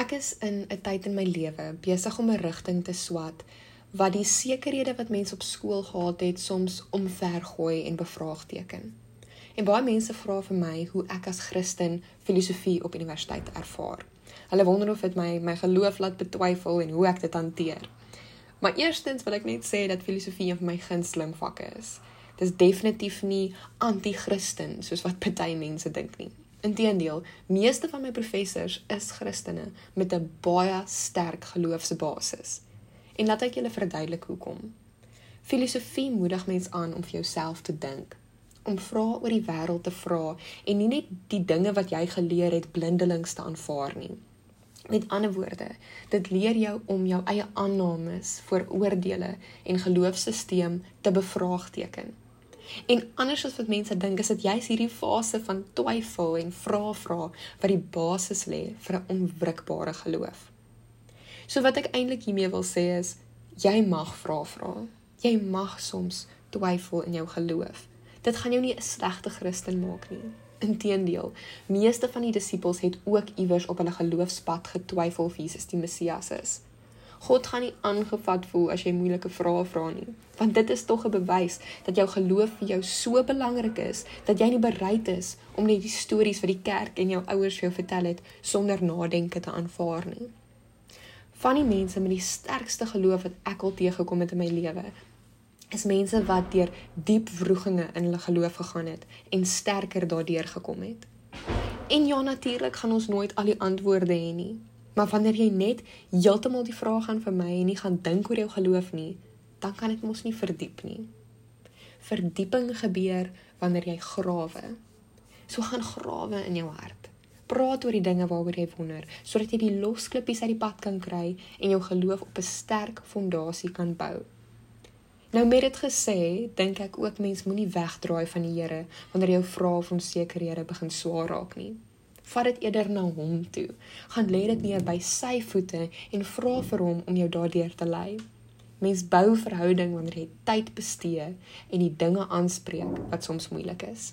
Ek is in 'n tyd in my lewe besig om 'n rigting te swat wat die sekerhede wat mense op skool gehad het soms omvergooi en bevraagteken. En baie mense vra vir my hoe ek as Christen filosofie op universiteit ervaar. Hulle wonder of dit my my geloof laat betwyfel en hoe ek dit hanteer. Maar eerstens wil ek net sê dat filosofie een van my gunsteling vakke is. Dit is definitief nie anti-Christen soos wat baie mense dink nie. Inteendeel, meeste van my professors is Christene met 'n baie sterk geloofsbasis. En laat ek julle verduidelik hoekom. Filosofie moedig mens aan om vir jouself te dink, om vra oor die wêreld te vra en nie net die dinge wat jy geleer het blindelings te aanvaar nie. Met ander woorde, dit leer jou om jou eie aannames, vooroordeele en geloofsstelsel te bevraagteken. En anders as wat mense dink, is dit juist hierdie fase van twyfel en vra vra wat die basis lê vir 'n onwrikbare geloof. So wat ek eintlik hiermee wil sê is, jy mag vra vra. Jy mag soms twyfel in jou geloof. Dit gaan jou nie 'n slegte Christen maak nie. Inteendeel, meeste van die disippels het ook iewers op hulle geloofspad getwyfel of Jesus die Messias is. God gaan nie aangevat voel as jy moeilike vrae vra nie, want dit is tog 'n bewys dat jou geloof vir jou so belangrik is dat jy nie bereid is om net die stories wat die kerk en jou ouers vir jou vertel het sonder nadenke te aanvaar nie. Van die mense met die sterkste geloof wat ek al teëgekom het in my lewe, is mense wat deur diep wroeginge in hulle geloof gegaan het en sterker daardeur gekom het. En ja, natuurlik gaan ons nooit al die antwoorde hê nie. Maar wanneer jy net heeltemal die vraag gaan vir my en nie gaan dink oor jou geloof nie, dan kan dit mos nie verdiep nie. Verdieping gebeur wanneer jy grawe. So gaan grawe in jou hart. Praat oor die dinge waaroor jy wonder, sodat jy die losklippies uit die pad kan kry en jou geloof op 'n sterk fondasie kan bou. Nou met dit gesê, dink ek ook mens moenie wegdraai van die Here wanneer jou vrae of onsekerhede begin swaar raak nie vat dit eerder na hom toe. Gaan lê dit neer by sy voete en vra vir hom om jou daardeur te lei. Mens bou verhouding wanneer jy tyd bestee en die dinge aanspreek wat soms moeilik is.